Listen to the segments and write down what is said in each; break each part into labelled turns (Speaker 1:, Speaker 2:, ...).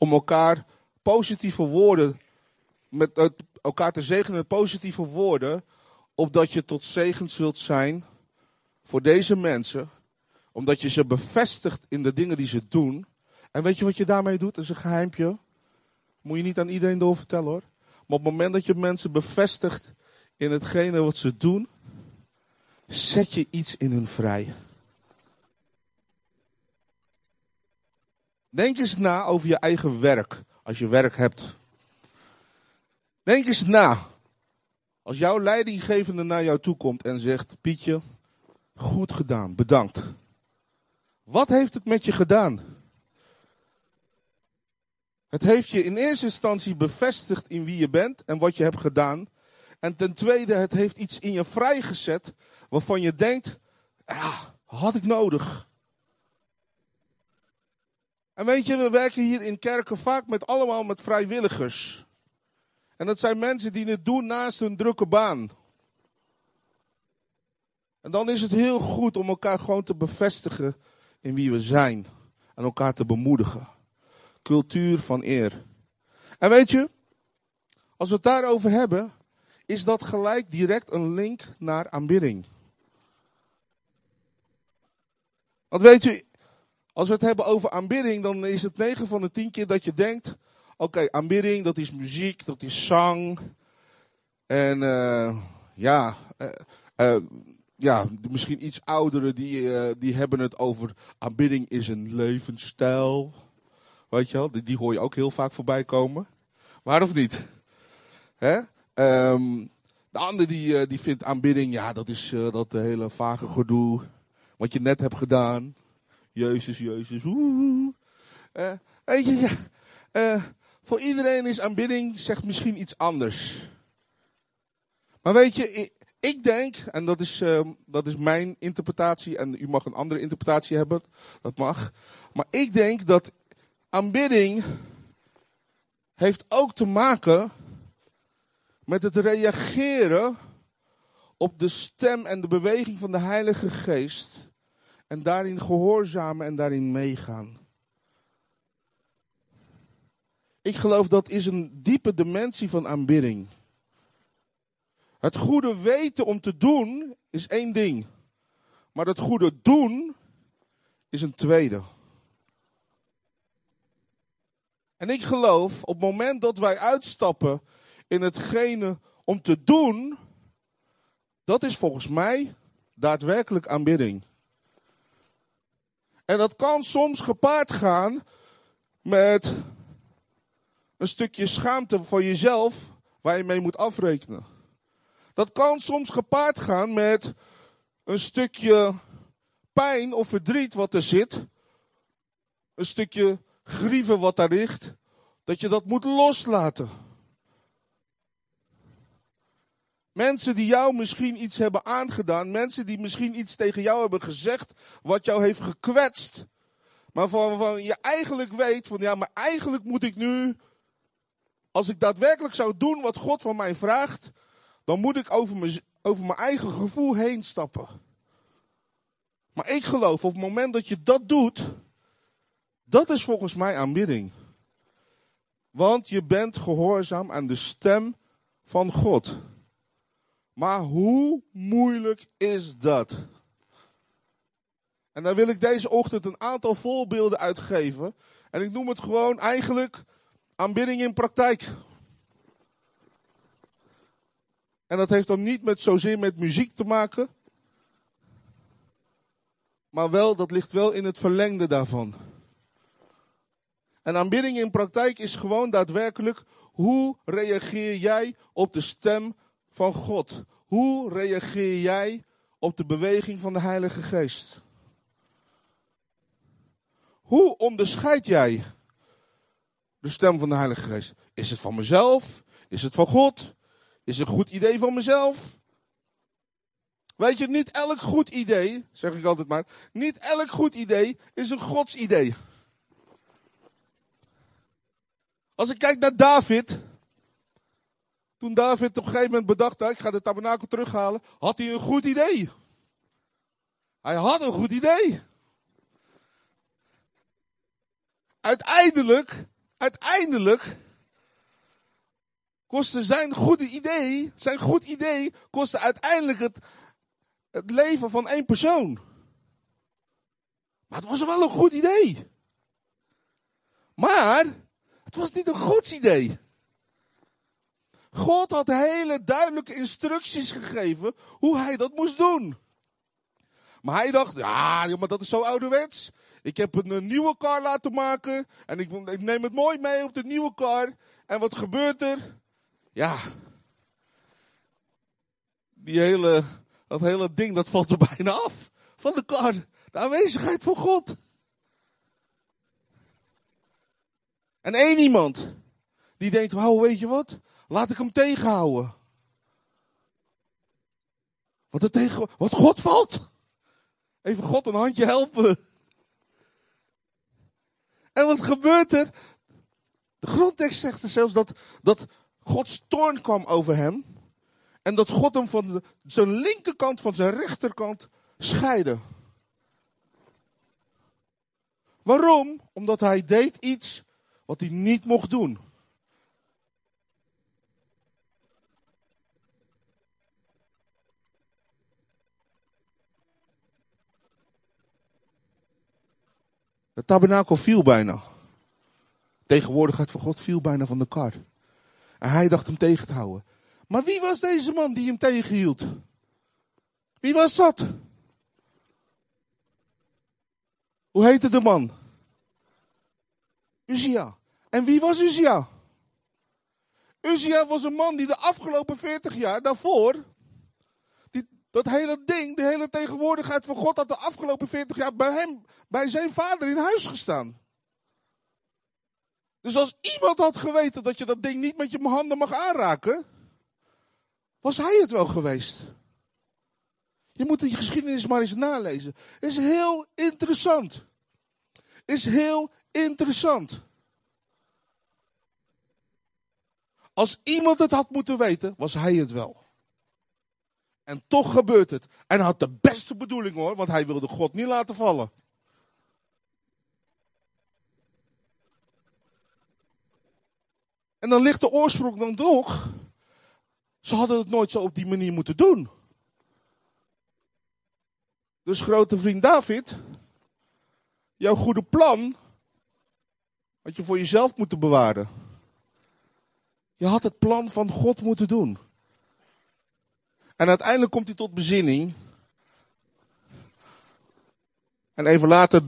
Speaker 1: om elkaar positieve woorden, met elkaar te zegenen met positieve woorden, opdat je tot zegen zult zijn voor deze mensen, omdat je ze bevestigt in de dingen die ze doen. En weet je wat je daarmee doet? Dat is een geheimpje. Moet je niet aan iedereen doorvertellen hoor. Maar op het moment dat je mensen bevestigt in hetgene wat ze doen, zet je iets in hun vrij. Denk eens na over je eigen werk, als je werk hebt. Denk eens na. Als jouw leidinggevende naar jou toe komt en zegt: Pietje, goed gedaan, bedankt. Wat heeft het met je gedaan? Het heeft je in eerste instantie bevestigd in wie je bent en wat je hebt gedaan. En ten tweede, het heeft iets in je vrijgezet waarvan je denkt, ja, had ik nodig. En weet je, we werken hier in kerken vaak met allemaal met vrijwilligers. En dat zijn mensen die het doen naast hun drukke baan. En dan is het heel goed om elkaar gewoon te bevestigen in wie we zijn. En elkaar te bemoedigen. Cultuur van eer. En weet je, als we het daarover hebben, is dat gelijk direct een link naar aanbidding. Want weet u, als we het hebben over aanbidding, dan is het 9 van de 10 keer dat je denkt: oké, aanbidding, dat is muziek, dat is zang. En uh, ja, uh, uh, ja, misschien iets ouderen die, die hebben het over aanbidding is een levensstijl. Weet je wel, die, die hoor je ook heel vaak voorbij komen. Waar of niet? Hè? Um, de ander die, die vindt aanbidding, ja, dat is dat hele vage gedoe. Wat je net hebt gedaan. Jezus, Jezus. Uh, je, uh, voor iedereen is aanbidding zegt misschien iets anders. Maar weet je, ik, denk, en dat is, uh, dat is mijn interpretatie, en u mag een andere interpretatie hebben, dat mag. Maar ik denk dat aanbidding heeft ook te maken met het reageren op de stem en de beweging van de Heilige Geest. En daarin gehoorzamen en daarin meegaan. Ik geloof dat is een diepe dimensie van aanbidding. Het goede weten om te doen is één ding. Maar het goede doen is een tweede. En ik geloof op het moment dat wij uitstappen in hetgene om te doen, dat is volgens mij daadwerkelijk aanbidding. En dat kan soms gepaard gaan met een stukje schaamte voor jezelf waar je mee moet afrekenen. Dat kan soms gepaard gaan met een stukje pijn of verdriet wat er zit. Een stukje grieven wat daar ligt. Dat je dat moet loslaten. Mensen die jou misschien iets hebben aangedaan. Mensen die misschien iets tegen jou hebben gezegd. Wat jou heeft gekwetst. Maar waarvan je eigenlijk weet van ja, maar eigenlijk moet ik nu. Als ik daadwerkelijk zou doen wat God van mij vraagt. Dan moet ik over mijn, over mijn eigen gevoel heen stappen. Maar ik geloof op het moment dat je dat doet. Dat is volgens mij aanbidding. Want je bent gehoorzaam aan de stem van God. Maar hoe moeilijk is dat? En daar wil ik deze ochtend een aantal voorbeelden uitgeven. En ik noem het gewoon eigenlijk aanbidding in praktijk. En dat heeft dan niet met zozeer met muziek te maken. Maar wel, dat ligt wel in het verlengde daarvan. En aanbidding in praktijk is gewoon daadwerkelijk hoe reageer jij op de stem van God. Hoe reageer jij op de beweging van de Heilige Geest? Hoe onderscheid jij de stem van de Heilige Geest? Is het van mezelf? Is het van God? Is het een goed idee van mezelf? Weet je, niet elk goed idee, zeg ik altijd maar, niet elk goed idee is een Gods idee. Als ik kijk naar David, toen David op een gegeven moment bedacht, nou, ik ga de tabernakel terughalen, had hij een goed idee. Hij had een goed idee. Uiteindelijk uiteindelijk kostte zijn goede idee, zijn goed idee, kostte uiteindelijk het, het leven van één persoon. Maar het was wel een goed idee. Maar het was niet een goed idee. God had hele duidelijke instructies gegeven hoe hij dat moest doen. Maar hij dacht, ja, maar dat is zo ouderwets. Ik heb een, nieuwe car laten maken en ik, ik neem het mooi mee op de nieuwe car. En wat gebeurt er? Ja, die hele, dat hele ding dat valt er bijna af van de kar. De aanwezigheid van God. En één iemand die denkt, wauw, weet je wat? Laat ik hem tegenhouden. Wat, er tegen, wat God valt. Even God een handje helpen. En wat gebeurt er? De grondtekst zegt er zelfs dat, dat Gods toorn kwam over hem. En dat God hem van zijn linkerkant van zijn rechterkant scheidde. Waarom? Omdat hij deed iets wat hij niet mocht doen. Het tabernakel viel bijna. Tegenwoordigheid van God viel bijna van de kar. En hij dacht hem tegen te houden. Maar wie was deze man die hem tegenhield? Wie was dat? Hoe heette de man? Uzia. En wie was Uzia? Uzia was een man die de afgelopen 40 jaar daarvoor, dat hele ding, de hele tegenwoordigheid van God had de afgelopen 40 jaar bij hem, bij zijn vader in huis gestaan. Dus als iemand had geweten dat je dat ding niet met je handen mag aanraken, was hij het wel geweest. Je moet die geschiedenis maar eens nalezen. Is heel interessant. Is heel interessant. Als iemand het had moeten weten, was hij het wel. En toch gebeurt het. En hij had de beste bedoeling hoor, want hij wilde God niet laten vallen. En dan ligt de oorsprong dan toch. Ze hadden het nooit zo op die manier moeten doen. Dus grote vriend David, jouw goede plan had je voor jezelf moeten bewaren. Je had het plan van God moeten doen. En uiteindelijk komt hij tot bezinning. En even later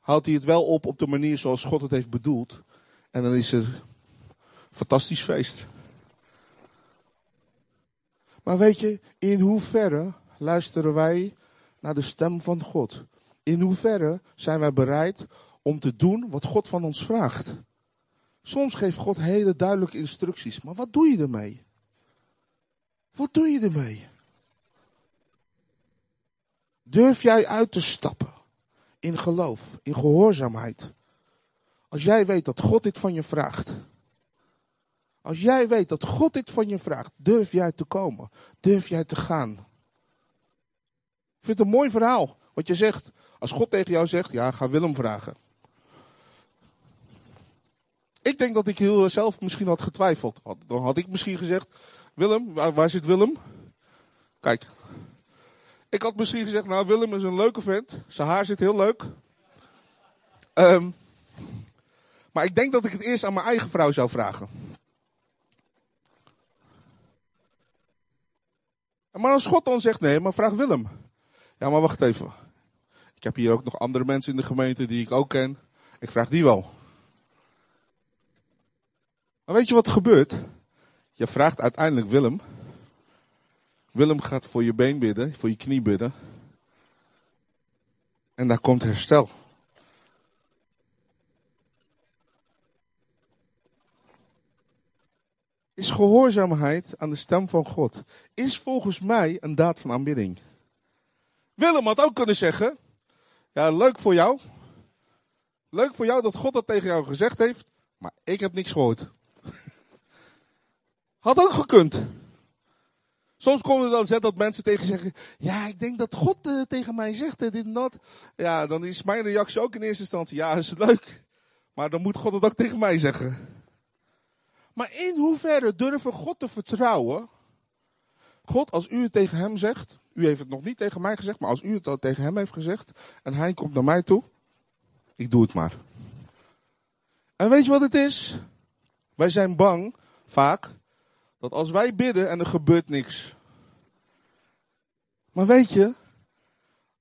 Speaker 1: houdt hij het wel op op de manier zoals God het heeft bedoeld. En dan is er fantastisch feest. Maar weet je, in hoeverre luisteren wij naar de stem van God? In hoeverre zijn wij bereid om te doen wat God van ons vraagt? Soms geeft God hele duidelijke instructies, maar wat doe je ermee? Wat doe je ermee? Durf jij uit te stappen in geloof, in gehoorzaamheid? Als jij weet dat God dit van je vraagt. Als jij weet dat God dit van je vraagt, durf jij te komen? Durf jij te gaan? Ik vind het een mooi verhaal. Wat je zegt, als God tegen jou zegt, ja, ga Willem vragen. Ik denk dat ik heel zelf misschien had getwijfeld. Dan had ik misschien gezegd, Willem, waar, zit Willem? Kijk. Ik had misschien gezegd, nou Willem is een leuke vent. Zijn haar zit heel leuk. Um, maar ik denk dat ik het eerst aan mijn eigen vrouw zou vragen. Maar als God dan zegt nee, maar vraag Willem. Ja, maar wacht even. Ik heb hier ook nog andere mensen in de gemeente die ik ook ken. Ik vraag die wel. Maar weet je wat er gebeurt? Je vraagt uiteindelijk Willem. Willem gaat voor je been bidden, voor je knie bidden. En daar komt herstel. is gehoorzaamheid aan de stem van God. Is volgens mij een daad van aanbidding. Willem had ook kunnen zeggen, ja leuk voor jou. Leuk voor jou dat God dat tegen jou gezegd heeft, maar ik heb niks gehoord. Had ook gekund. Soms komt het dan zet dat mensen tegen zeggen, ja ik denk dat God uh, tegen mij zegt uh, dit en dat. Ja, dan is mijn reactie ook in eerste instantie, ja is het leuk. Maar dan moet God het ook tegen mij zeggen. Maar in hoeverre durven God te vertrouwen? God, als u het tegen hem zegt, u heeft het nog niet tegen mij gezegd, maar als u het al tegen hem heeft gezegd en hij komt naar mij toe, ik doe het maar. En weet je wat het is? Wij zijn bang, vaak, dat als wij bidden en er gebeurt niks. Maar weet je,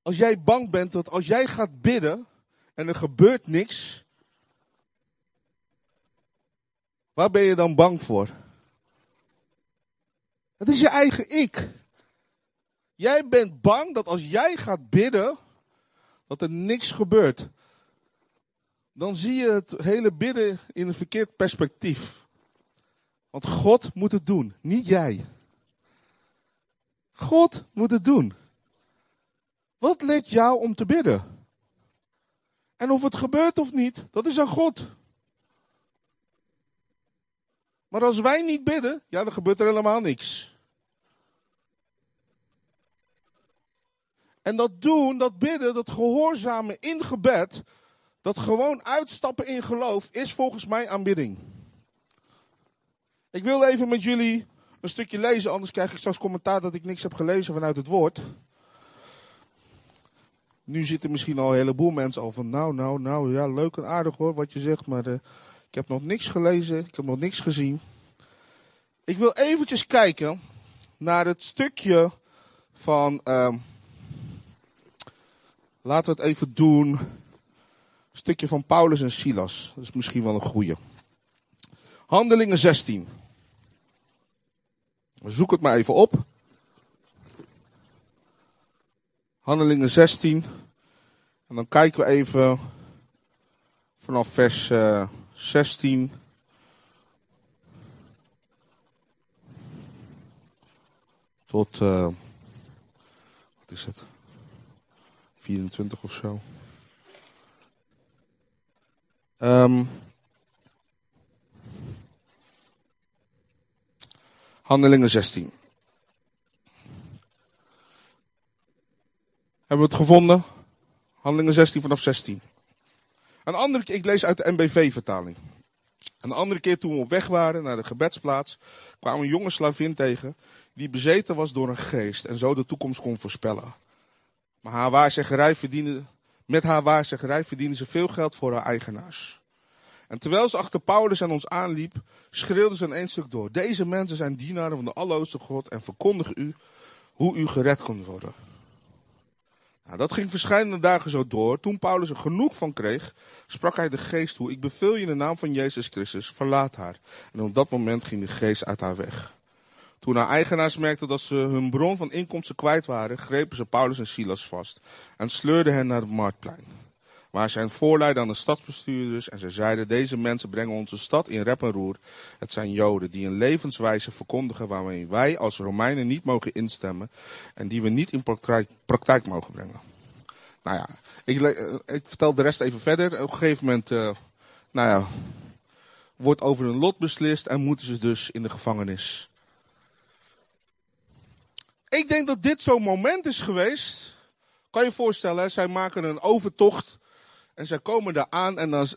Speaker 1: als jij bang bent dat als jij gaat bidden en er gebeurt niks, waar ben je dan bang voor? Het is je eigen ik. Jij bent bang dat als jij gaat bidden, dat er niks gebeurt. Dan zie je het hele bidden in een verkeerd perspectief. Want God moet het doen, niet jij. God moet het doen. Wat let jou om te bidden? En of het gebeurt of niet, dat is aan God. Maar als wij niet bidden, ja, dan gebeurt er helemaal niks. En dat doen, dat bidden, dat gehoorzamen in gebed, dat gewoon uitstappen in geloof, is volgens mij aanbidding. Ik wil even met jullie een stukje lezen, anders krijg ik straks commentaar dat ik niks heb gelezen vanuit het woord. Nu zitten misschien al een heleboel mensen al van, nou, nou, nou, ja, leuk en aardig hoor wat je zegt, maar uh, ik heb nog niks gelezen, ik heb nog niks gezien. Ik wil eventjes kijken naar het stukje van, uh, laten we het even doen, stukje van Paulus en Silas. Dat is misschien wel een goeie. Handelingen 16. Zoek het maar even op. Handelingen 16. En dan kijken we even vanaf vers uh, 16. Tot, uh, wat is het? 24 of zo. Um, Handelingen 16. Hebben we het gevonden? Handelingen 16 vanaf 16. Een andere keer, ik lees uit de MBV-vertaling. Een andere keer toen we op weg waren naar de gebedsplaats, kwamen we een jonge slavin tegen die bezeten was door een geest en zo de toekomst kon voorspellen. Maar haar waarzeggerij verdiende, met haar waarzeggerij verdiende ze veel geld voor haar eigenaars. En terwijl ze achter Paulus en ons aanliep, schreeuwde ze een één stuk door. Deze mensen zijn dienaren van de Allerhoogste God en verkondigen u hoe u gered kunt worden. Nou, dat ging verschillende dagen zo door. Toen Paulus er genoeg van kreeg, sprak hij de geest toe. Ik beveel je in de naam van Jezus Christus, verlaat haar. En op dat moment ging de geest uit haar weg. Toen haar eigenaars merkten dat ze hun bron van inkomsten kwijt waren, grepen ze Paulus en Silas vast en sleurden hen naar het marktplein. Waar zijn voorleiden aan de stadsbestuurders en ze zeiden, deze mensen brengen onze stad in rep en roer. Het zijn Joden die een levenswijze verkondigen waarmee wij als Romeinen niet mogen instemmen en die we niet in praktijk, mogen brengen. Nou ja, ik, ik, vertel de rest even verder. Op een gegeven moment, uh, nou ja, wordt over hun lot beslist en moeten ze dus in de gevangenis. Ik denk dat dit zo'n moment is geweest. Kan je je voorstellen, zij maken een overtocht en zij komen daar aan en dan.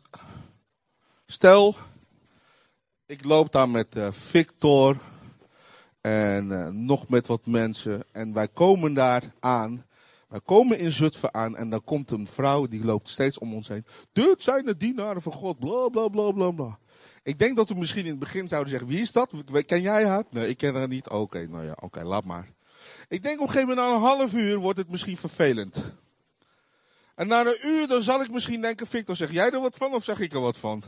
Speaker 1: Stel, ik loop daar met uh, Victor en uh, nog met wat mensen. En wij komen daar aan. Wij komen in Zutphen aan en dan komt een vrouw die loopt steeds om ons heen. Dit zijn de dienaren van God, bla bla bla bla bla. Ik denk dat we misschien in het begin zouden zeggen, wie is dat? Ken jij haar? Nee, ik ken haar niet. Oké, nou ja, oké, laat maar. Ik denk op een gegeven moment na een half uur wordt het misschien vervelend. En na een uur dan zal ik misschien denken, Victor, zeg jij er wat van of zeg ik er wat van?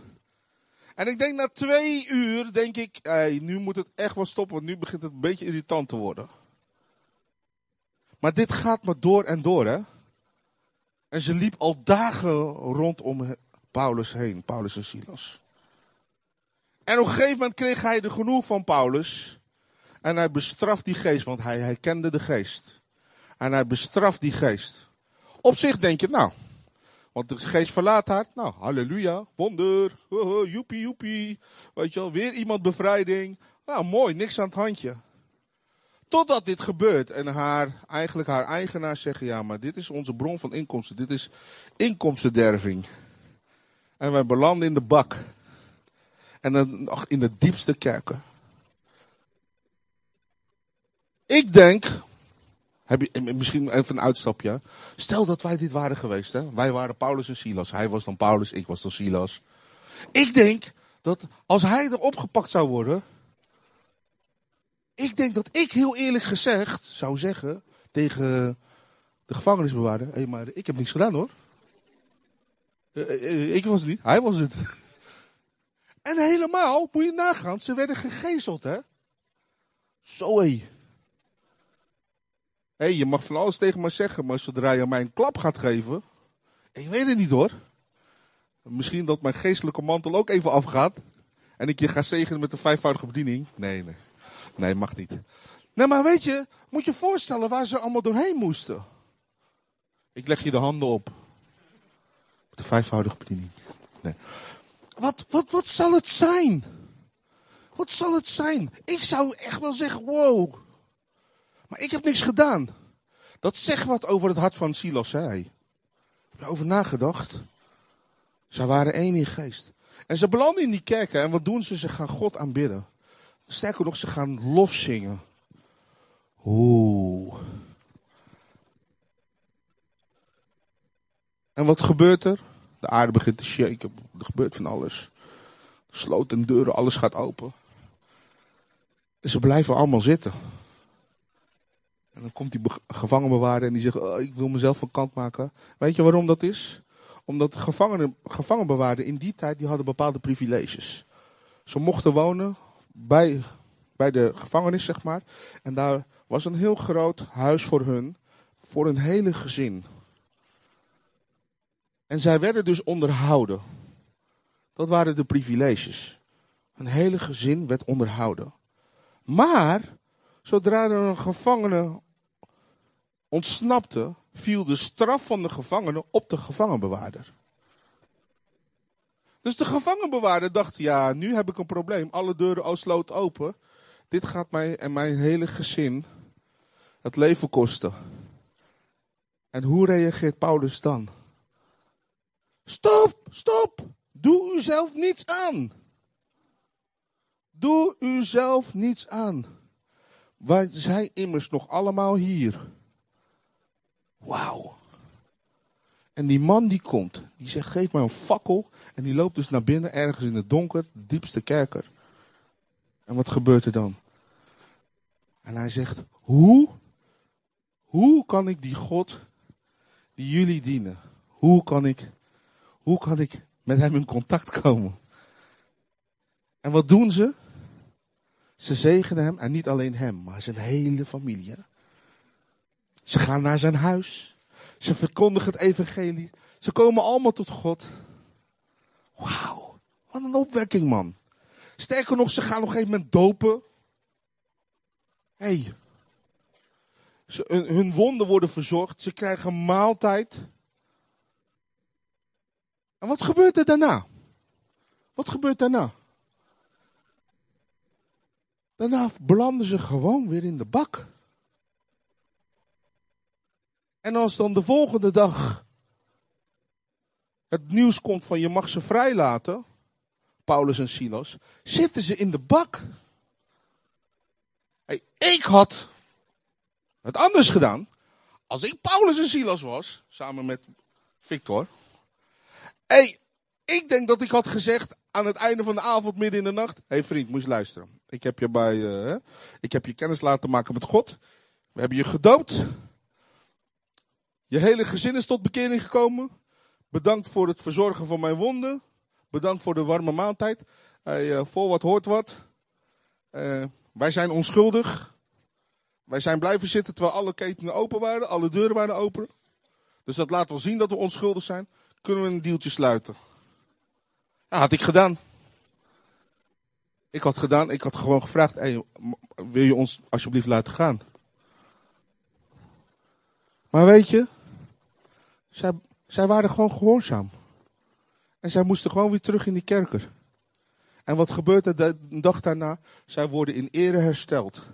Speaker 1: En ik denk na twee uur, denk ik, nu moet het echt wel stoppen, want nu begint het een beetje irritant te worden. Maar dit gaat maar door en door, hè. En ze liep al dagen rondom Paulus heen, Paulus en Silas. En op een gegeven moment kreeg hij de genoeg van Paulus. En hij bestraft die geest, want hij herkende de geest. En hij bestraft die geest. Op zich denk je, nou, want de geest verlaat haar. Nou, halleluja, wonder, joepie, joepie. Weet je wel, weer iemand bevrijding. Nou, mooi, niks aan het handje. Totdat dit gebeurt en haar, eigenlijk haar eigenaar zeggen, ja, maar dit is onze bron van inkomsten. Dit is inkomstenderving. En wij belanden in de bak. En dan nog in de diepste kerken. Ik denk, heb je, misschien even een uitstapje. Stel dat wij dit waren geweest. Hè? Wij waren Paulus en Silas. Hij was dan Paulus, ik was dan Silas. Ik denk dat als hij er opgepakt zou worden. Ik denk dat ik heel eerlijk gezegd zou zeggen tegen de gevangenisbewaarder. Hé, maar ik heb niks gedaan hoor. Eh, eh, eh, ik was het niet, hij was het. En helemaal, moet je nagaan, ze werden gegezeld hè. Zo hé. Hé, je mag van alles tegen me zeggen, maar zodra je mij een klap gaat geven. Ik weet het niet hoor. Misschien dat mijn geestelijke mantel ook even afgaat. En ik je ga zegenen met een vijfvoudige bediening. Nee, nee. Nee, mag niet. Nee, maar weet je, moet je voorstellen waar ze allemaal doorheen moesten. Ik leg je de handen op. De vijfvoudige bediening. Nee. Wat, wat, wat zal het zijn? Wat zal het zijn? Ik zou echt wel zeggen, wow. Maar ik heb niks gedaan. Dat zegt wat over het hart van Silas. Hè? Heb je over nagedacht? Zij waren één in geest. En ze belanden in die kerken. En wat doen ze? Ze gaan God aanbidden. Sterker nog, ze gaan lof zingen. Oeh. En wat gebeurt er? De aarde begint te shaken. Er gebeurt van alles. Sloot en deuren, alles gaat open. En ze blijven allemaal zitten. En dan komt die gevangenbewaarder en die zegt, oh, ik wil mezelf van kant maken. Weet je waarom dat is? Omdat gevangenen, gevangenbewaarden in die tijd, die hadden bepaalde privileges. Ze mochten wonen bij, bij de gevangenis, zeg maar. En daar was een heel groot huis voor hun, voor een hele gezin. En zij werden dus onderhouden. Dat waren de privileges. Een hele gezin werd onderhouden. Maar, zodra er een gevangene ontsnapte, viel de straf van de gevangene op de gevangenbewaarder. Dus de gevangenbewaarder dacht, ja, nu heb ik een probleem. Alle deuren al sloot open. Dit gaat mij en mijn hele gezin het leven kosten. En hoe reageert Paulus dan? Stop, stop. Doe uzelf niets aan. Doe uzelf niets aan. Wij zijn immers nog allemaal hier. Wauw. En die man die komt, die zegt geef mij een fakkel. En die loopt dus naar binnen, ergens in het donker, de diepste kerker. En wat gebeurt er dan? En hij zegt, hoe, hoe kan ik die God die jullie dienen, hoe kan ik, hoe kan ik met hem in contact komen? En wat doen ze? Ze zegenen hem en niet alleen hem, maar zijn hele familie. Ze gaan naar zijn huis. Ze verkondigen het evangelie. Ze komen allemaal tot God. Wauw, wat een opwekking man. Sterker nog, ze gaan op een gegeven moment dopen. Hé. Hey. Hun wonden worden verzorgd. Ze krijgen een maaltijd. En wat gebeurt er daarna? Wat gebeurt daarna? Daarna belanden ze gewoon weer in de bak. En als dan de volgende dag het nieuws komt van je mag ze vrijlaten, Paulus en Silas, zitten ze in de bak. Hey, ik had het anders gedaan. Als ik Paulus en Silas was, samen met Victor. Hey, ik denk dat ik had gezegd aan het einde van de avond, midden in de nacht. Hé hey vriend, moet je luisteren. Ik heb je bij, uh, ik heb je kennis laten maken met God. We hebben je gedoopt. Je hele gezin is tot bekering gekomen. Bedankt voor het verzorgen van mijn wonden. Bedankt voor de warme maaltijd. Uh, voor wat hoort wat. Uh, wij zijn onschuldig. Wij zijn blijven zitten terwijl alle ketenen open waren. Alle deuren waren open. Dus dat laat wel zien dat we onschuldig zijn. Kunnen we een deeltje sluiten. Ja, had ik gedaan. Ik had gedaan, ik had gewoon gevraagd, hey, wil je ons alsjeblieft laten gaan? Maar weet je, zij, zij waren gewoon gehoorzaam. En zij moesten gewoon weer terug in die kerker. En wat gebeurt er de dag daarna? Zij worden in ere hersteld.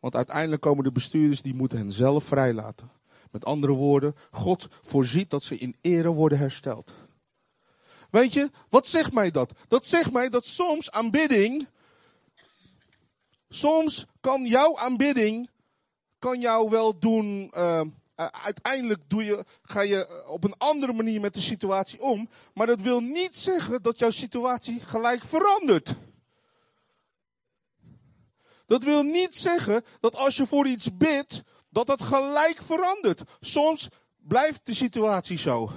Speaker 1: Want uiteindelijk komen de bestuurders, die moeten hen zelf vrijlaten. Met andere woorden, God voorziet dat ze in ere worden hersteld. Weet je, wat zegt mij dat? Dat zegt mij dat soms aanbidding, soms kan jouw aanbidding, kan jou wel doen, uh, uiteindelijk doe je, ga je op een andere manier met de situatie om. Maar dat wil niet zeggen dat jouw situatie gelijk verandert. Dat wil niet zeggen dat als je voor iets bidt, dat dat gelijk verandert. Soms blijft de situatie zo.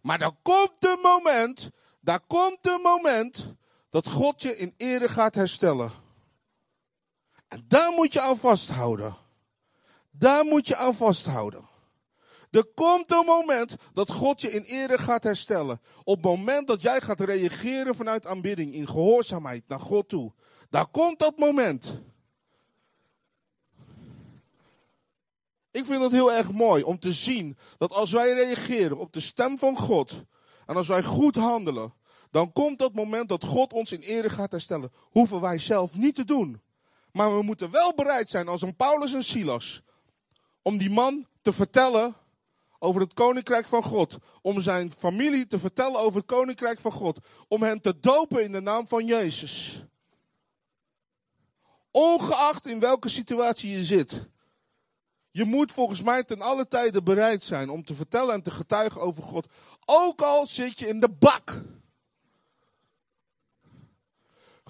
Speaker 1: Maar dan komt een moment, daar komt een moment dat God je in ere gaat herstellen. En daar moet je aan vasthouden. Daar moet je aan vasthouden. Er komt een moment dat God je in ere gaat herstellen. Op het moment dat jij gaat reageren vanuit aanbidding, in gehoorzaamheid naar God toe. Daar komt dat moment. Ik vind het heel erg mooi om te zien dat als wij reageren op de stem van God en als wij goed handelen, dan komt dat moment dat God ons in ere gaat herstellen. Hoeven wij zelf niet te doen. Maar we moeten wel bereid zijn als een Paulus en Silas om die man te vertellen over het koninkrijk van God. Om zijn familie te vertellen over het koninkrijk van God. Om hen te dopen in de naam van Jezus. Ongeacht in welke situatie je zit. Je moet volgens mij ten alle tijde bereid zijn om te vertellen en te getuigen over God. Ook al zit je in de bak.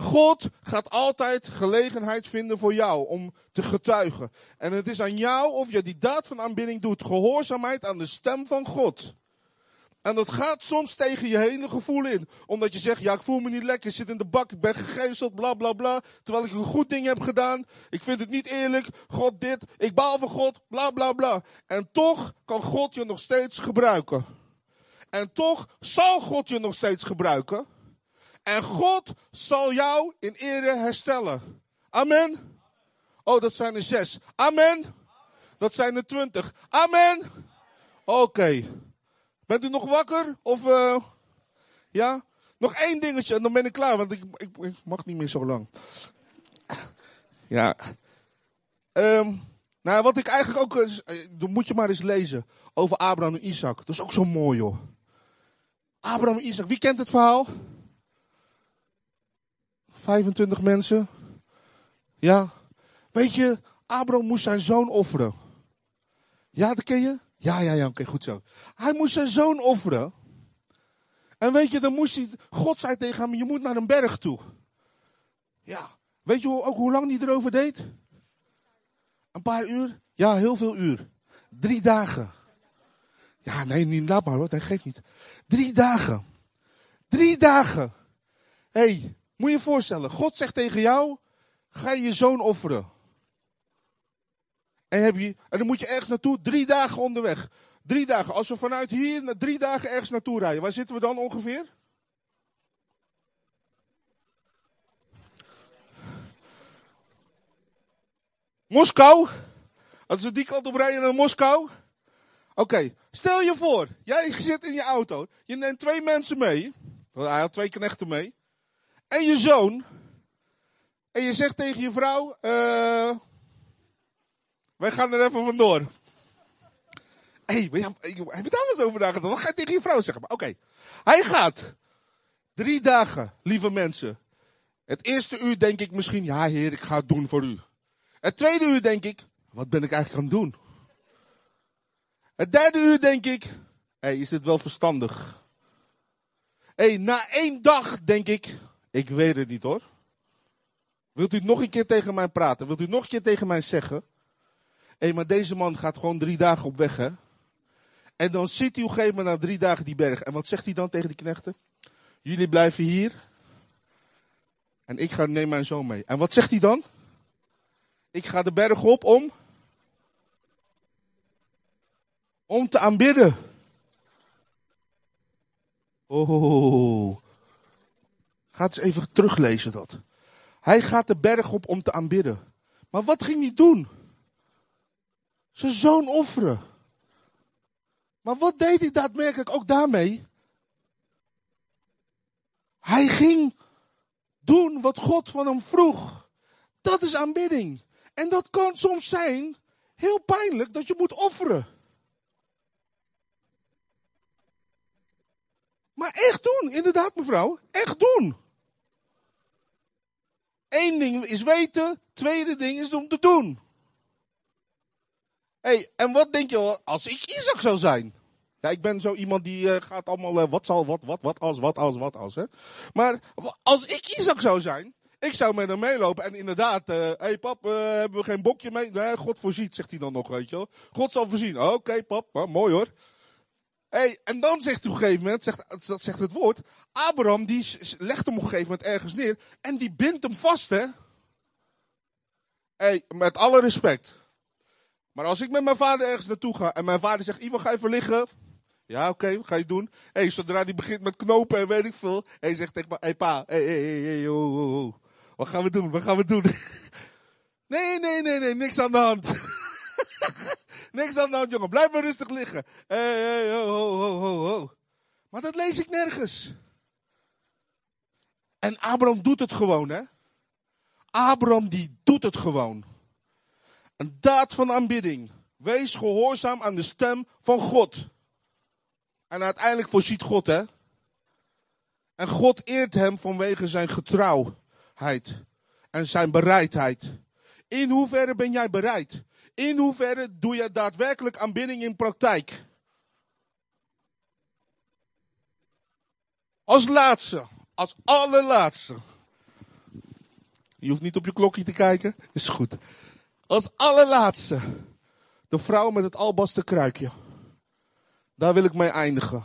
Speaker 1: God gaat altijd gelegenheid vinden voor jou om te getuigen. En het is aan jou of je die daad van aanbidding doet. Gehoorzaamheid aan de stem van God. En dat gaat soms tegen je hele gevoel in. Omdat je zegt, ja ik voel me niet lekker, ik zit in de bak, ik ben gegezeld, bla bla bla. Terwijl ik een goed ding heb gedaan. Ik vind het niet eerlijk, God dit, ik baal van God, bla bla bla. En toch kan God je nog steeds gebruiken. En toch zal God je nog steeds gebruiken. En God zal jou in ere herstellen. Amen. Oh, dat zijn er zes. Amen. Dat zijn er twintig. Amen. Oké. Bent u nog wakker? Of, uh, ja? Nog één dingetje en dan ben ik klaar, want ik, ik, mag niet meer zo lang. Ja. Um, nou, wat ik eigenlijk ook, uh, dan moet je maar eens lezen over Abraham en Isaac. Dat is ook zo mooi, joh. Abraham en Isaac, wie kent het verhaal? 25 mensen. Ja. Weet je, Abraham moest zijn zoon offeren. Ja, dat ken je? Ja, ja, ja, oké, goed zo. Hij moest zijn zoon offeren. En weet je, dan moest hij, God zei tegen hem, je moet naar een berg toe. Ja, weet je ook hoe lang hij erover deed? Een paar uur? Ja, heel veel uur. Drie dagen. Ja, nee, niet, laat maar hoor, dat geeft niet. Drie dagen. Drie dagen. Hé, hey, moet je je voorstellen, God zegt tegen jou, ga je zoon offeren. En, heb je, en dan moet je ergens naartoe, drie dagen onderweg. Drie dagen. Als we vanuit hier drie dagen ergens naartoe rijden, waar zitten we dan ongeveer? Moskou. Als we die kant op rijden naar Moskou. Oké, stel je voor, jij zit in je auto. Je neemt twee mensen mee. Hij had twee knechten mee. En je zoon. En je zegt tegen je vrouw, uh, wij gaan er even vandoor. Hé, hey, heb je daar eens over nagedacht? Wat ga je tegen je vrouw zeggen? Oké, hij gaat. Drie dagen, lieve mensen. Het eerste uur denk ik misschien, ja heer, ik ga het doen voor u. Het tweede uur denk ik, wat ben ik eigenlijk aan het doen? Het derde uur denk ik, hé, is dit wel verstandig? Hé, hey, na één dag denk ik, ik weet het niet hoor. Wilt u nog een keer tegen mij praten? Wilt u nog een keer tegen mij zeggen? Hé, maar deze man gaat gewoon drie dagen op weg, hè? En dan ziet hij op een gegeven moment na drie dagen die berg. En wat zegt hij dan tegen die knechten? Jullie blijven hier. En ik ga, neem mijn zoon mee. En wat zegt hij dan? Ik ga de berg op om. Om te aanbidden. Oh. Ga eens even teruglezen dat. Hij gaat de berg op om te aanbidden. Maar wat ging hij doen? Zijn zoon offeren. Maar wat deed hij daadwerkelijk ook daarmee? Hij ging doen wat God van hem vroeg. Dat is aanbidding. En dat kan soms zijn heel pijnlijk dat je moet offeren. Maar echt doen, inderdaad mevrouw. Echt doen. Eén ding is weten, tweede ding is om te doen. hey, en wat denk je wel, als ik Isaac zou zijn? Ja, ik ben zo iemand die uh, gaat allemaal, uh, wat zal, wat, wat, wat als, wat als, wat als. Hè? Maar als ik Isaac zou zijn, ik zou met hem meelopen en inderdaad, hé uh, hey pap, hebben we geen bokje mee? Nee, God voorziet, zegt hij dan nog, weet je wel. God zal voorzien. Oké pap, mooi hoor. Hey, en dan zegt hij op een gegeven moment, zegt, dat zegt het woord, Abraham die legt hem op een gegeven moment ergens neer en die bindt hem vast, hè. Hey, met alle respect. Maar als ik met mijn vader ergens naartoe ga en mijn vader zegt, Ivan ga even liggen. Ja, oké, okay, ga je doen. hey, zodra die begint met knopen en weet ik veel. Hij zegt tegen me, hey, pa, hey, hey, hey. Wat gaan we doen, wat gaan we doen? nee, nee, nee, nee, niks aan de hand. Niks aan de jongen. Blijf maar rustig liggen. Hey, hey, ho, ho, ho, ho. Maar dat lees ik nergens. En Abraham doet het gewoon, hè. Abraham die doet het gewoon. Een daad van aanbidding. Wees gehoorzaam aan de stem van God. En uiteindelijk voorziet God, hè. En God eert hem vanwege zijn getrouwheid en zijn bereidheid. In hoeverre ben jij bereid? In hoeverre doe je daadwerkelijk aanbidding in praktijk? Als laatste, als allerlaatste. Je hoeft niet op je klokje te kijken, is goed. Als allerlaatste, de vrouw met het albasten kruikje. Daar wil ik mee eindigen.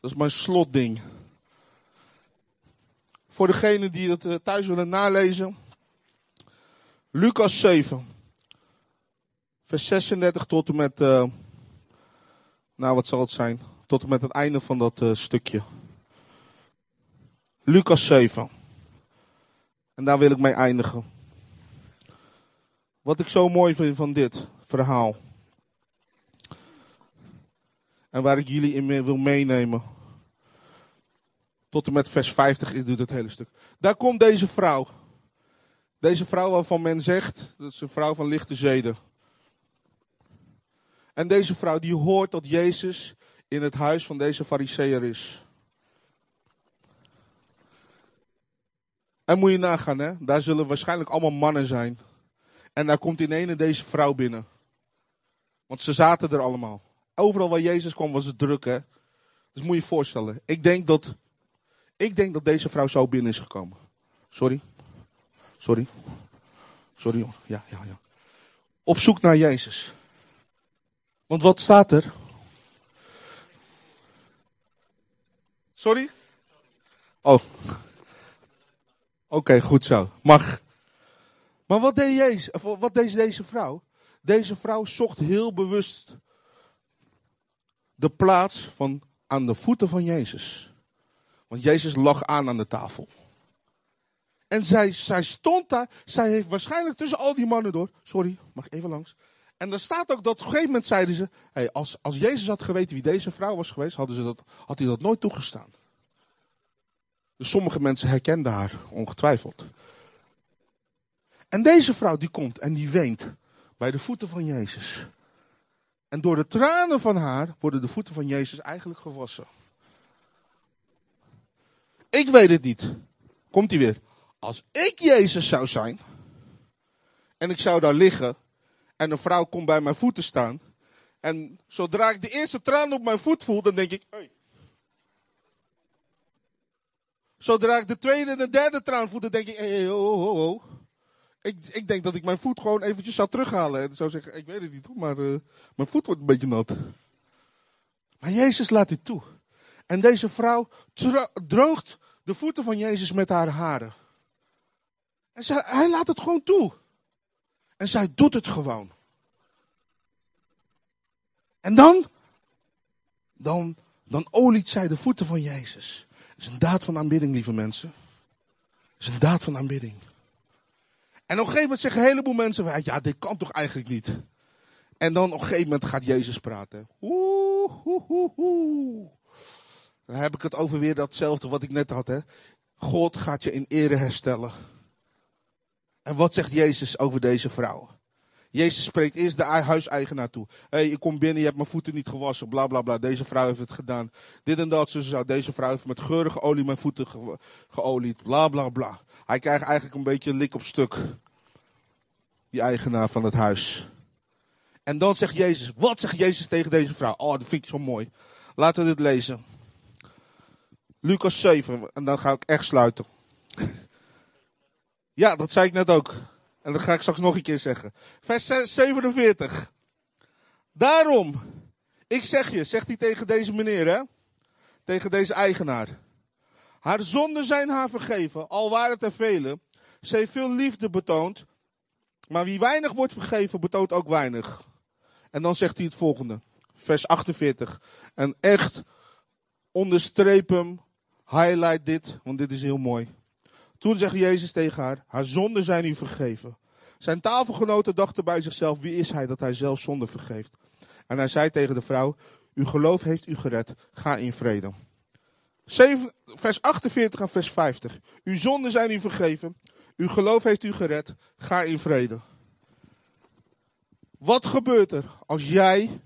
Speaker 1: Dat is mijn slotding. Voor degenen die het eh, thuis willen nalezen. Lucas 7 vers 36 tot en met, uh, nou wat zal het zijn, tot en met het einde van dat uh, stukje. Lucas 7. En daar wil ik mee eindigen. Wat ik zo mooi vind van dit verhaal. En waar ik jullie in wil meenemen. Tot en met vers 50 is doet het hele stuk. Daar komt deze vrouw. Deze vrouw waarvan men zegt, dat is een vrouw van lichte zeden. En deze vrouw die hoort dat Jezus in het huis van deze fariseer is. En moet je nagaan, hè? daar zullen waarschijnlijk allemaal mannen zijn. En daar komt in ene deze vrouw binnen. Want ze zaten er allemaal. Overal waar Jezus kwam was het druk, hè. Dus moet je je voorstellen. Ik denk dat, ik denk dat deze vrouw zo binnen is gekomen. Sorry. Sorry. Sorry. Ja, ja, ja. Op zoek naar Jezus. Want wat staat er? Sorry? Oh. Oké, goed zo. Mag. Maar wat deed, Jezus, of wat deed deze vrouw? Deze vrouw zocht heel bewust de plaats van aan de voeten van Jezus. Want Jezus lag aan aan de tafel. En zij, zij stond daar. Zij heeft waarschijnlijk tussen al die mannen door. Sorry, mag even langs. En er staat ook dat op een gegeven moment zeiden ze, hey, als, als Jezus had geweten wie deze vrouw was geweest, hadden ze dat, had hij dat nooit toegestaan. Dus sommige mensen herkenden haar, ongetwijfeld. En deze vrouw die komt en die weent bij de voeten van Jezus. En door de tranen van haar worden de voeten van Jezus eigenlijk gewassen. Ik weet het niet. Komt hij weer. Als ik Jezus zou zijn en ik zou daar liggen en een vrouw komt bij mijn voeten staan. En zodra ik de eerste traan op mijn voet voel, dan denk ik, hey. Zodra ik de tweede en de derde traan voel, dan denk ik, hey, oh, oh, oh. Ik, ik denk dat ik mijn voet gewoon eventjes zou terughalen. En zou zeggen, ik weet het niet maar uh, mijn voet wordt een beetje nat. Maar Jezus laat dit toe. En deze vrouw droogt de voeten van Jezus met haar haren. En hij laat het gewoon toe. En zij doet het gewoon. En dan, dan, dan oliet zij de voeten van Jezus. Dat is een daad van aanbidding, lieve mensen. Dat is een daad van aanbidding. En op een gegeven moment zeggen een heleboel mensen, ja, dit kan toch eigenlijk niet. En dan op een gegeven moment gaat Jezus praten. Dan heb ik het over weer datzelfde wat ik net had. Hè. God gaat je in ere herstellen. En wat zegt Jezus over deze vrouw? Jezus spreekt eerst de huiseigenaar toe. Hé, hey, ik kom binnen, je hebt mijn voeten niet gewassen, bla bla bla. Deze vrouw heeft het gedaan. Dit en dat, zo zo. Deze vrouw heeft met geurige olie mijn voeten ge geolied, bla bla bla. Hij krijgt eigenlijk een beetje lik op stuk. Die eigenaar van het huis. En dan zegt Jezus, wat zegt Jezus tegen deze vrouw? Oh, dat vind ik zo mooi. Laten we dit lezen. Lucas 7, en dan ga ik echt sluiten. Ja, dat zei ik net ook. En dat ga ik straks nog een keer zeggen. Vers 47. Daarom, ik zeg je, zegt hij tegen deze meneer, hè? Tegen deze eigenaar. Haar zonden zijn haar vergeven, al waren het er vele. Ze heeft veel liefde betoond. Maar wie weinig wordt vergeven, betoont ook weinig. En dan zegt hij het volgende. Vers 48. En echt onderstreep hem, highlight dit, want dit is heel mooi. Toen zegt Jezus tegen haar, haar zonden zijn u vergeven. Zijn tafelgenoten dachten bij zichzelf, wie is hij dat hij zelf zonde vergeeft? En hij zei tegen de vrouw, uw geloof heeft u gered, ga in vrede. 7, vers 48 en vers 50. Uw zonden zijn u vergeven, uw geloof heeft u gered, ga in vrede. Wat gebeurt er als jij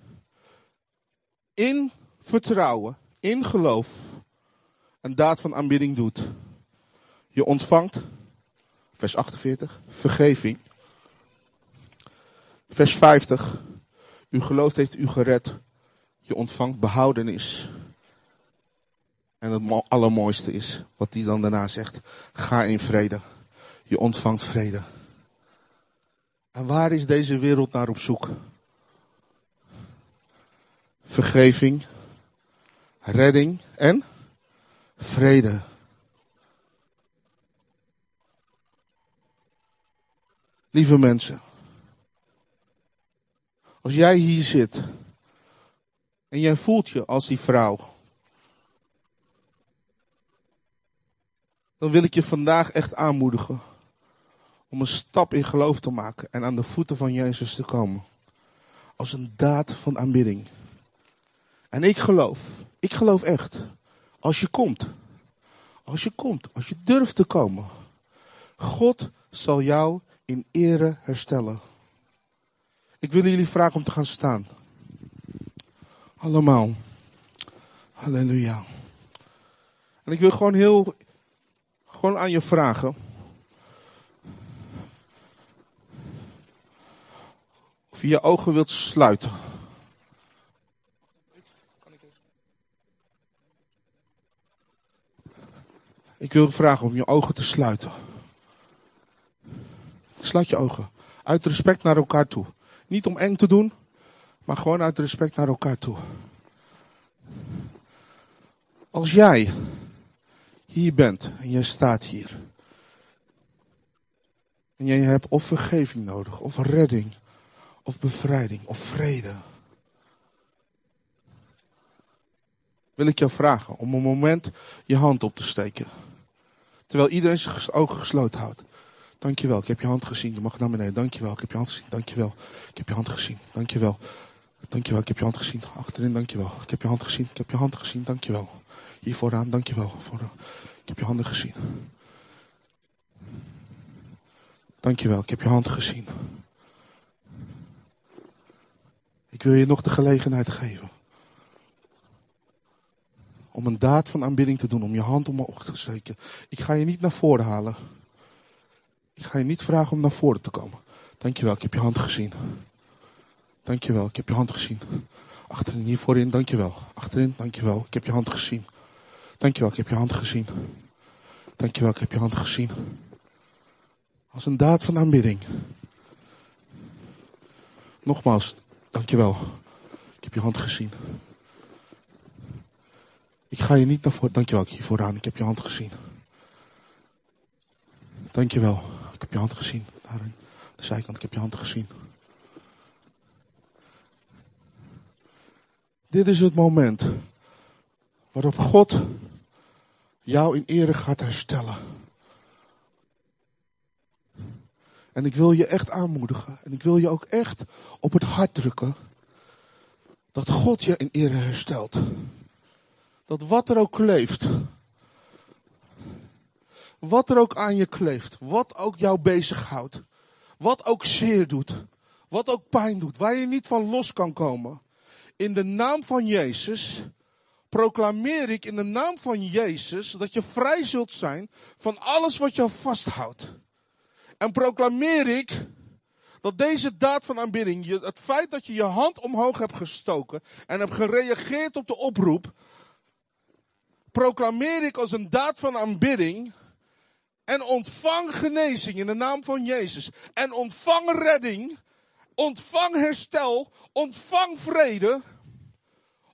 Speaker 1: in vertrouwen, in geloof, een daad van aanbidding doet? Je ontvangt, vers 48, vergeving. Vers 50, uw geloof heeft u gered. Je ontvangt behoudenis. En het allermooiste is, wat hij dan daarna zegt, ga in vrede. Je ontvangt vrede. En waar is deze wereld naar op zoek? Vergeving, redding en vrede. Lieve mensen, als jij hier zit en jij voelt je als die vrouw, dan wil ik je vandaag echt aanmoedigen om een stap in geloof te maken en aan de voeten van Jezus te komen. Als een daad van aanbidding. En ik geloof, ik geloof echt, als je komt, als je komt, als je durft te komen, God zal jou in ere herstellen. Ik wil jullie vragen om te gaan staan. Allemaal. Halleluja. En ik wil gewoon heel, gewoon aan je vragen. Of je je ogen wilt sluiten. Ik wil vragen om je ogen te sluiten. Sluit je ogen. Uit respect naar elkaar toe. Niet om eng te doen, maar gewoon uit respect naar elkaar toe. Als jij hier bent en jij staat hier. En jij hebt of vergeving nodig, of redding, of bevrijding, of vrede. Wil ik jou vragen om een moment je hand op te steken. Terwijl iedereen zijn ogen gesloten houdt. Dankjewel, ik heb je hand gezien. Je mag naar beneden. Dankjewel, ik heb je hand gezien. Dankjewel, ik heb je hand gezien. Dankjewel. Dankjewel, ik heb je hand gezien. Achterin, dankjewel. Ik heb je hand gezien. Ik heb je hand gezien. Dankjewel. Hier vooraan, dankjewel. Vooraan. Ik heb je handen gezien. Dankjewel, ik heb je hand gezien. Ik wil je nog de gelegenheid geven. Om een daad van aanbidding te doen, om je hand omhoog te steken. Ik ga je niet naar voren halen. Ik ga je niet vragen om naar voren te komen. Dankjewel, ik heb je hand gezien. Dankjewel, ik heb je hand gezien. Achterin, hier voorin, dankjewel. Achterin, dankjewel, ik heb je hand gezien. Dankjewel, ik heb je hand gezien. Dankjewel, ik heb je hand gezien. Als een daad van aanbidding. Nogmaals, dankjewel. Ik heb je hand gezien. Ik ga je niet naar voren. Dankjewel, ik hier vooraan. Ik heb je hand gezien. Dankjewel. Ik heb je hand gezien. Aan de zijkant, ik heb je hand gezien. Dit is het moment waarop God jou in ere gaat herstellen. En ik wil je echt aanmoedigen. En ik wil je ook echt op het hart drukken. Dat God je in ere herstelt. Dat wat er ook leeft. Wat er ook aan je kleeft. Wat ook jou bezighoudt. Wat ook zeer doet. wat ook pijn doet, waar je niet van los kan komen. In de naam van Jezus proclameer ik in de naam van Jezus dat je vrij zult zijn van alles wat jou vasthoudt. En proclameer ik dat deze daad van aanbidding, het feit dat je je hand omhoog hebt gestoken en hebt gereageerd op de oproep, proclameer ik als een daad van aanbidding en ontvang genezing in de naam van Jezus. En ontvang redding, ontvang herstel, ontvang vrede,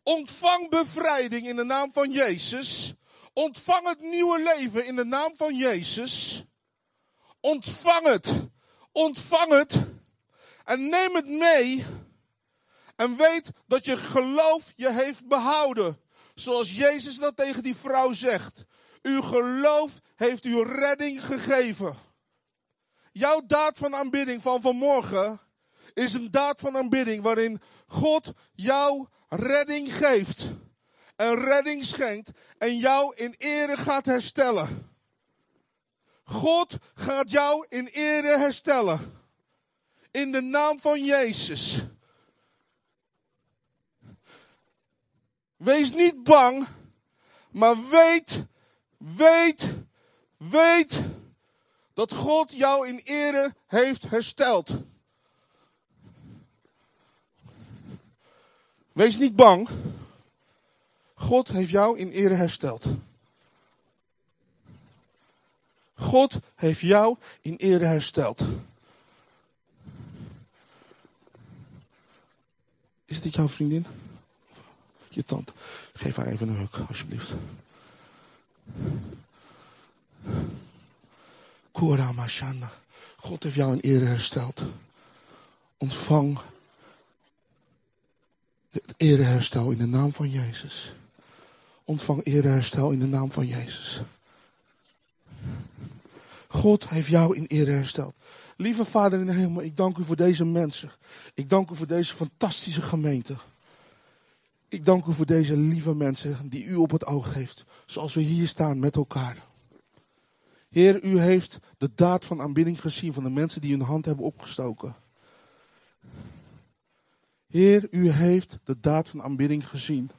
Speaker 1: ontvang bevrijding in de naam van Jezus. Ontvang het nieuwe leven in de naam van Jezus. Ontvang het. Ontvang het. En neem het mee. En weet dat je geloof je heeft behouden. Zoals Jezus dat tegen die vrouw zegt. Uw geloof heeft u redding gegeven. Jouw daad van aanbidding van vanmorgen is een daad van aanbidding waarin God jou redding geeft. En redding schenkt en jou in ere gaat herstellen. God gaat jou in ere herstellen. In de naam van Jezus. Wees niet bang, maar weet, weet, weet dat God jou in ere heeft hersteld. Wees niet bang. God heeft jou in ere hersteld. God heeft jou in ere hersteld. Is dit jouw vriendin? Je tante. Geef haar even een huk, alsjeblieft. Kura Mashana. God heeft jou in ere hersteld. Ontvang het ereherstel in de naam van Jezus. Ontvang ereherstel in de naam van Jezus. God heeft jou in ere hersteld. Lieve Vader in de hemel, ik dank u voor deze mensen. Ik dank u voor deze fantastische gemeente. Ik dank u voor deze lieve mensen die u op het oog heeft. Zoals we hier staan met elkaar. Heer, u heeft de daad van aanbidding gezien van de mensen die hun hand hebben opgestoken. Heer, u heeft de daad van aanbidding gezien.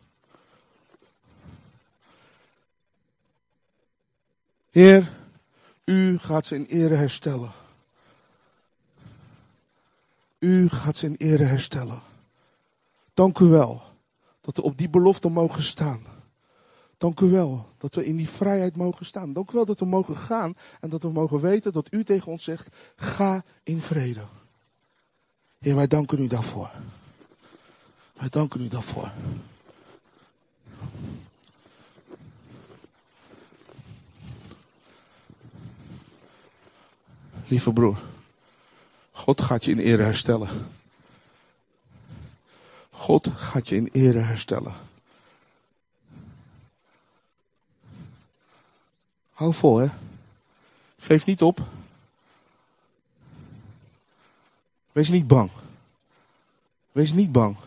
Speaker 1: Heer, u gaat ze in ere herstellen. U gaat ze in ere herstellen. Dank u wel dat we op die belofte mogen staan. Dank u wel dat we in die vrijheid mogen staan. Dank u wel dat we mogen gaan en dat we mogen weten dat u tegen ons zegt: ga in vrede. Heer, wij danken u daarvoor. Wij danken u daarvoor. Lieve broer, God gaat je in ere herstellen. God gaat je in ere herstellen. Hou vol, hè. Geef niet op. Wees niet bang. Wees niet bang.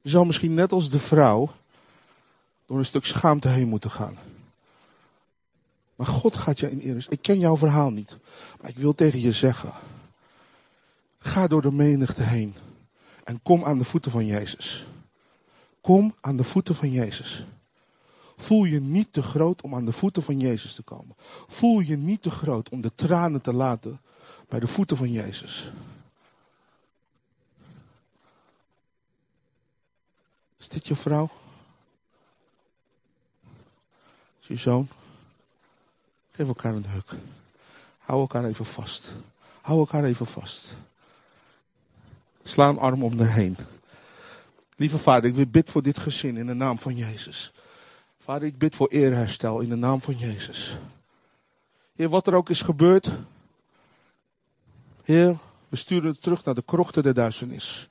Speaker 1: Je zal misschien net als de vrouw door een stuk schaamte heen moeten gaan. Maar God gaat je in ere. Ik ken jouw verhaal niet. Maar ik wil tegen je zeggen. Ga door de menigte heen. En kom aan de voeten van Jezus. Kom aan de voeten van Jezus. Voel je niet te groot om aan de voeten van Jezus te komen. Voel je niet te groot om de tranen te laten bij de voeten van Jezus. Is dit je vrouw? Is je zoon? Geef elkaar een huk. Hou elkaar even vast. Hou elkaar even vast. Sla een arm om haar heen. Lieve vader, ik bid voor dit gezin in de naam van Jezus. Vader, ik bid voor eerherstel in de naam van Jezus. Heer, wat er ook is gebeurd. Heer, we sturen het terug naar de krochten der duisternis.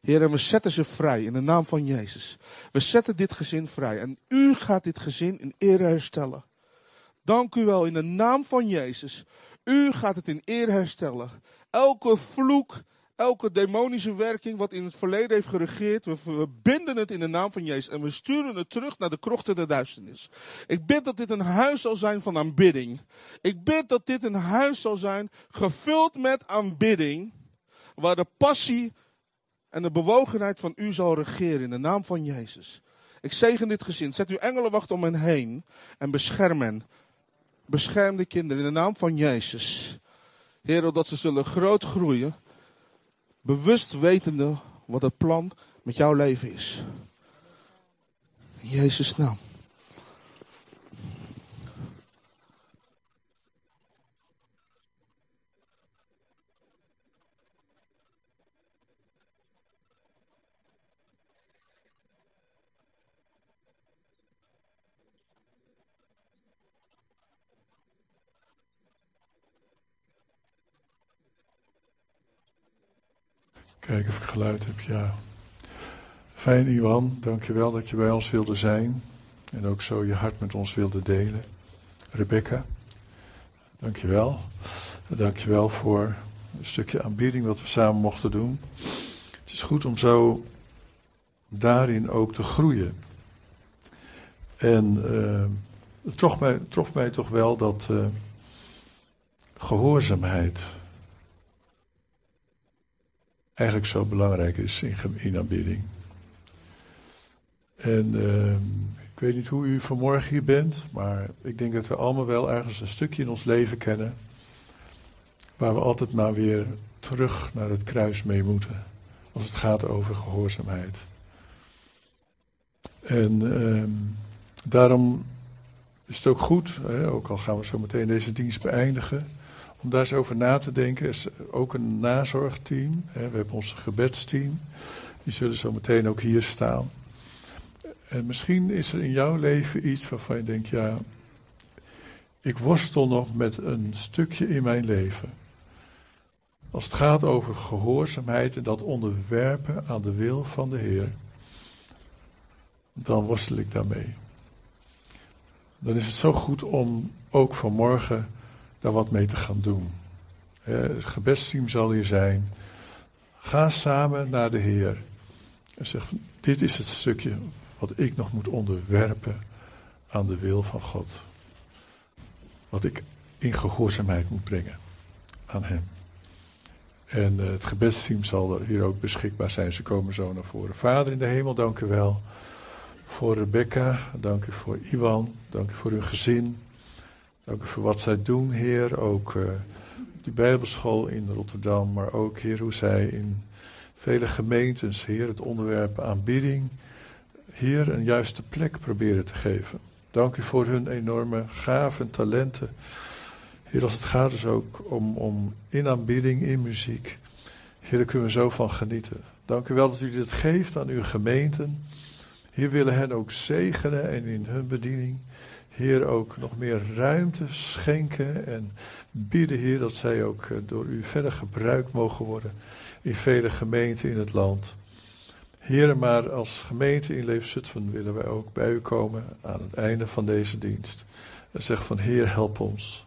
Speaker 1: Heer, en we zetten ze vrij in de naam van Jezus. We zetten dit gezin vrij. En u gaat dit gezin in ere herstellen. Dank u wel in de naam van Jezus. U gaat het in ere herstellen. Elke vloek, elke demonische werking wat in het verleden heeft geregeerd. We, we binden het in de naam van Jezus en we sturen het terug naar de krochten der duisternis. Ik bid dat dit een huis zal zijn van aanbidding. Ik bid dat dit een huis zal zijn gevuld met aanbidding. Waar de passie en de bewogenheid van u zal regeren in de naam van Jezus. Ik zegen dit gezin. Zet uw engelenwacht om hen heen en bescherm hen. Bescherm de kinderen in de naam van Jezus. Heer, dat ze zullen groot groeien. Bewust wetende wat het plan met jouw leven is. In Jezus' naam.
Speaker 2: Kijken of ik geluid heb, ja. Fijn, Iwan. Dankjewel dat je bij ons wilde zijn. En ook zo je hart met ons wilde delen. Rebecca, dankjewel. Dankjewel voor een stukje aanbieding wat we samen mochten doen. Het is goed om zo daarin ook te groeien. En uh, het trof mij, trof mij toch wel dat uh, gehoorzaamheid eigenlijk zo belangrijk is in, in aanbidding. En uh, ik weet niet hoe u vanmorgen hier bent, maar ik denk dat we allemaal wel ergens een stukje in ons leven kennen. Waar we altijd maar weer terug naar het kruis mee moeten. Als het gaat over gehoorzaamheid. En uh, daarom is het ook goed, hè, ook al gaan we zo meteen deze dienst beëindigen om daar eens over na te denken. is ook een nazorgteam. Hè. We hebben ons gebedsteam. Die zullen zo meteen ook hier staan. En misschien is er in jouw leven iets waarvan je denkt, ja, ik worstel nog met een stukje in mijn leven. Als het gaat over gehoorzaamheid en dat onderwerpen aan de wil van de Heer, dan worstel ik daarmee. Dan is het zo goed om ook vanmorgen daar wat mee te gaan doen. Het gebedsteam zal hier zijn. Ga samen naar de Heer. En zeg, dit is het stukje wat ik nog moet onderwerpen aan de wil van God. Wat ik in gehoorzaamheid moet brengen aan Hem. En eh, het gebedsteam zal er hier ook beschikbaar zijn. Ze komen zo naar voren. Vader in de hemel, dank u wel voor Rebecca. Dank u voor Iwan. Dank u voor uw gezin. Dank u voor wat zij doen, Heer. Ook uh, die Bijbelschool in Rotterdam, maar ook, Heer, hoe zij in vele gemeentes, Heer, het onderwerp aanbidding, Heer, een juiste plek proberen te geven. Dank u voor hun enorme gaven en talenten. Heer, als het gaat dus ook om, om in aanbidding, in muziek. Heer, daar kunnen we zo van genieten. Dank u wel dat u dit geeft aan uw gemeenten. Hier willen hen ook zegenen en in hun bediening. Heer, ook nog meer ruimte schenken en bieden, Heer, dat zij ook eh, door u verder gebruikt mogen worden in vele gemeenten in het land. Heer, maar als gemeente in Leefzutphen willen wij ook bij u komen aan het einde van deze dienst. En zeggen van Heer, help ons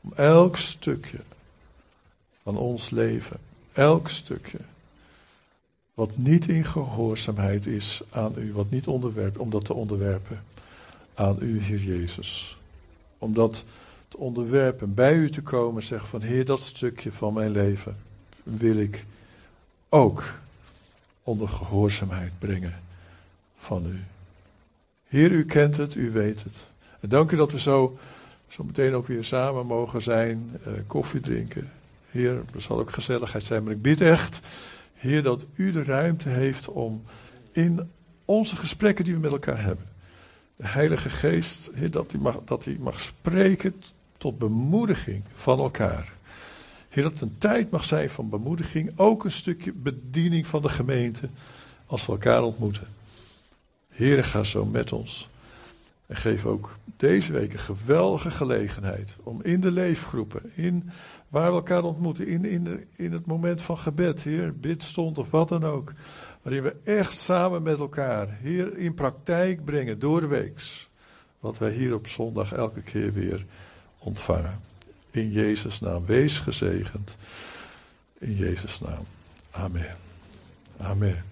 Speaker 2: om elk stukje van ons leven, elk stukje, wat niet in gehoorzaamheid is aan u, wat niet onderwerpt, om dat te onderwerpen aan u, Heer Jezus. Om dat te onderwerpen, bij u te komen, zeg van Heer, dat stukje van mijn leven wil ik ook onder gehoorzaamheid brengen van u. Heer, u kent het, u weet het. En dank u dat we zo, zo meteen ook weer samen mogen zijn, eh, koffie drinken. Heer, er zal ook gezelligheid zijn, maar ik bid echt, Heer, dat u de ruimte heeft om in onze gesprekken die we met elkaar hebben, de Heilige Geest, dat hij mag, dat hij mag spreken tot bemoediging van elkaar. Heer, dat het een tijd mag zijn van bemoediging, ook een stukje bediening van de gemeente als we elkaar ontmoeten. Heer, ga zo met ons. En geef ook deze week een geweldige gelegenheid om in de leefgroepen, in waar we elkaar ontmoeten, in, in, in het moment van gebed, Heer, bidstond of wat dan ook, Waarin we echt samen met elkaar hier in praktijk brengen, doorweeks. Wat wij hier op zondag elke keer weer ontvangen. In Jezus' naam. Wees gezegend. In Jezus' naam. Amen. Amen.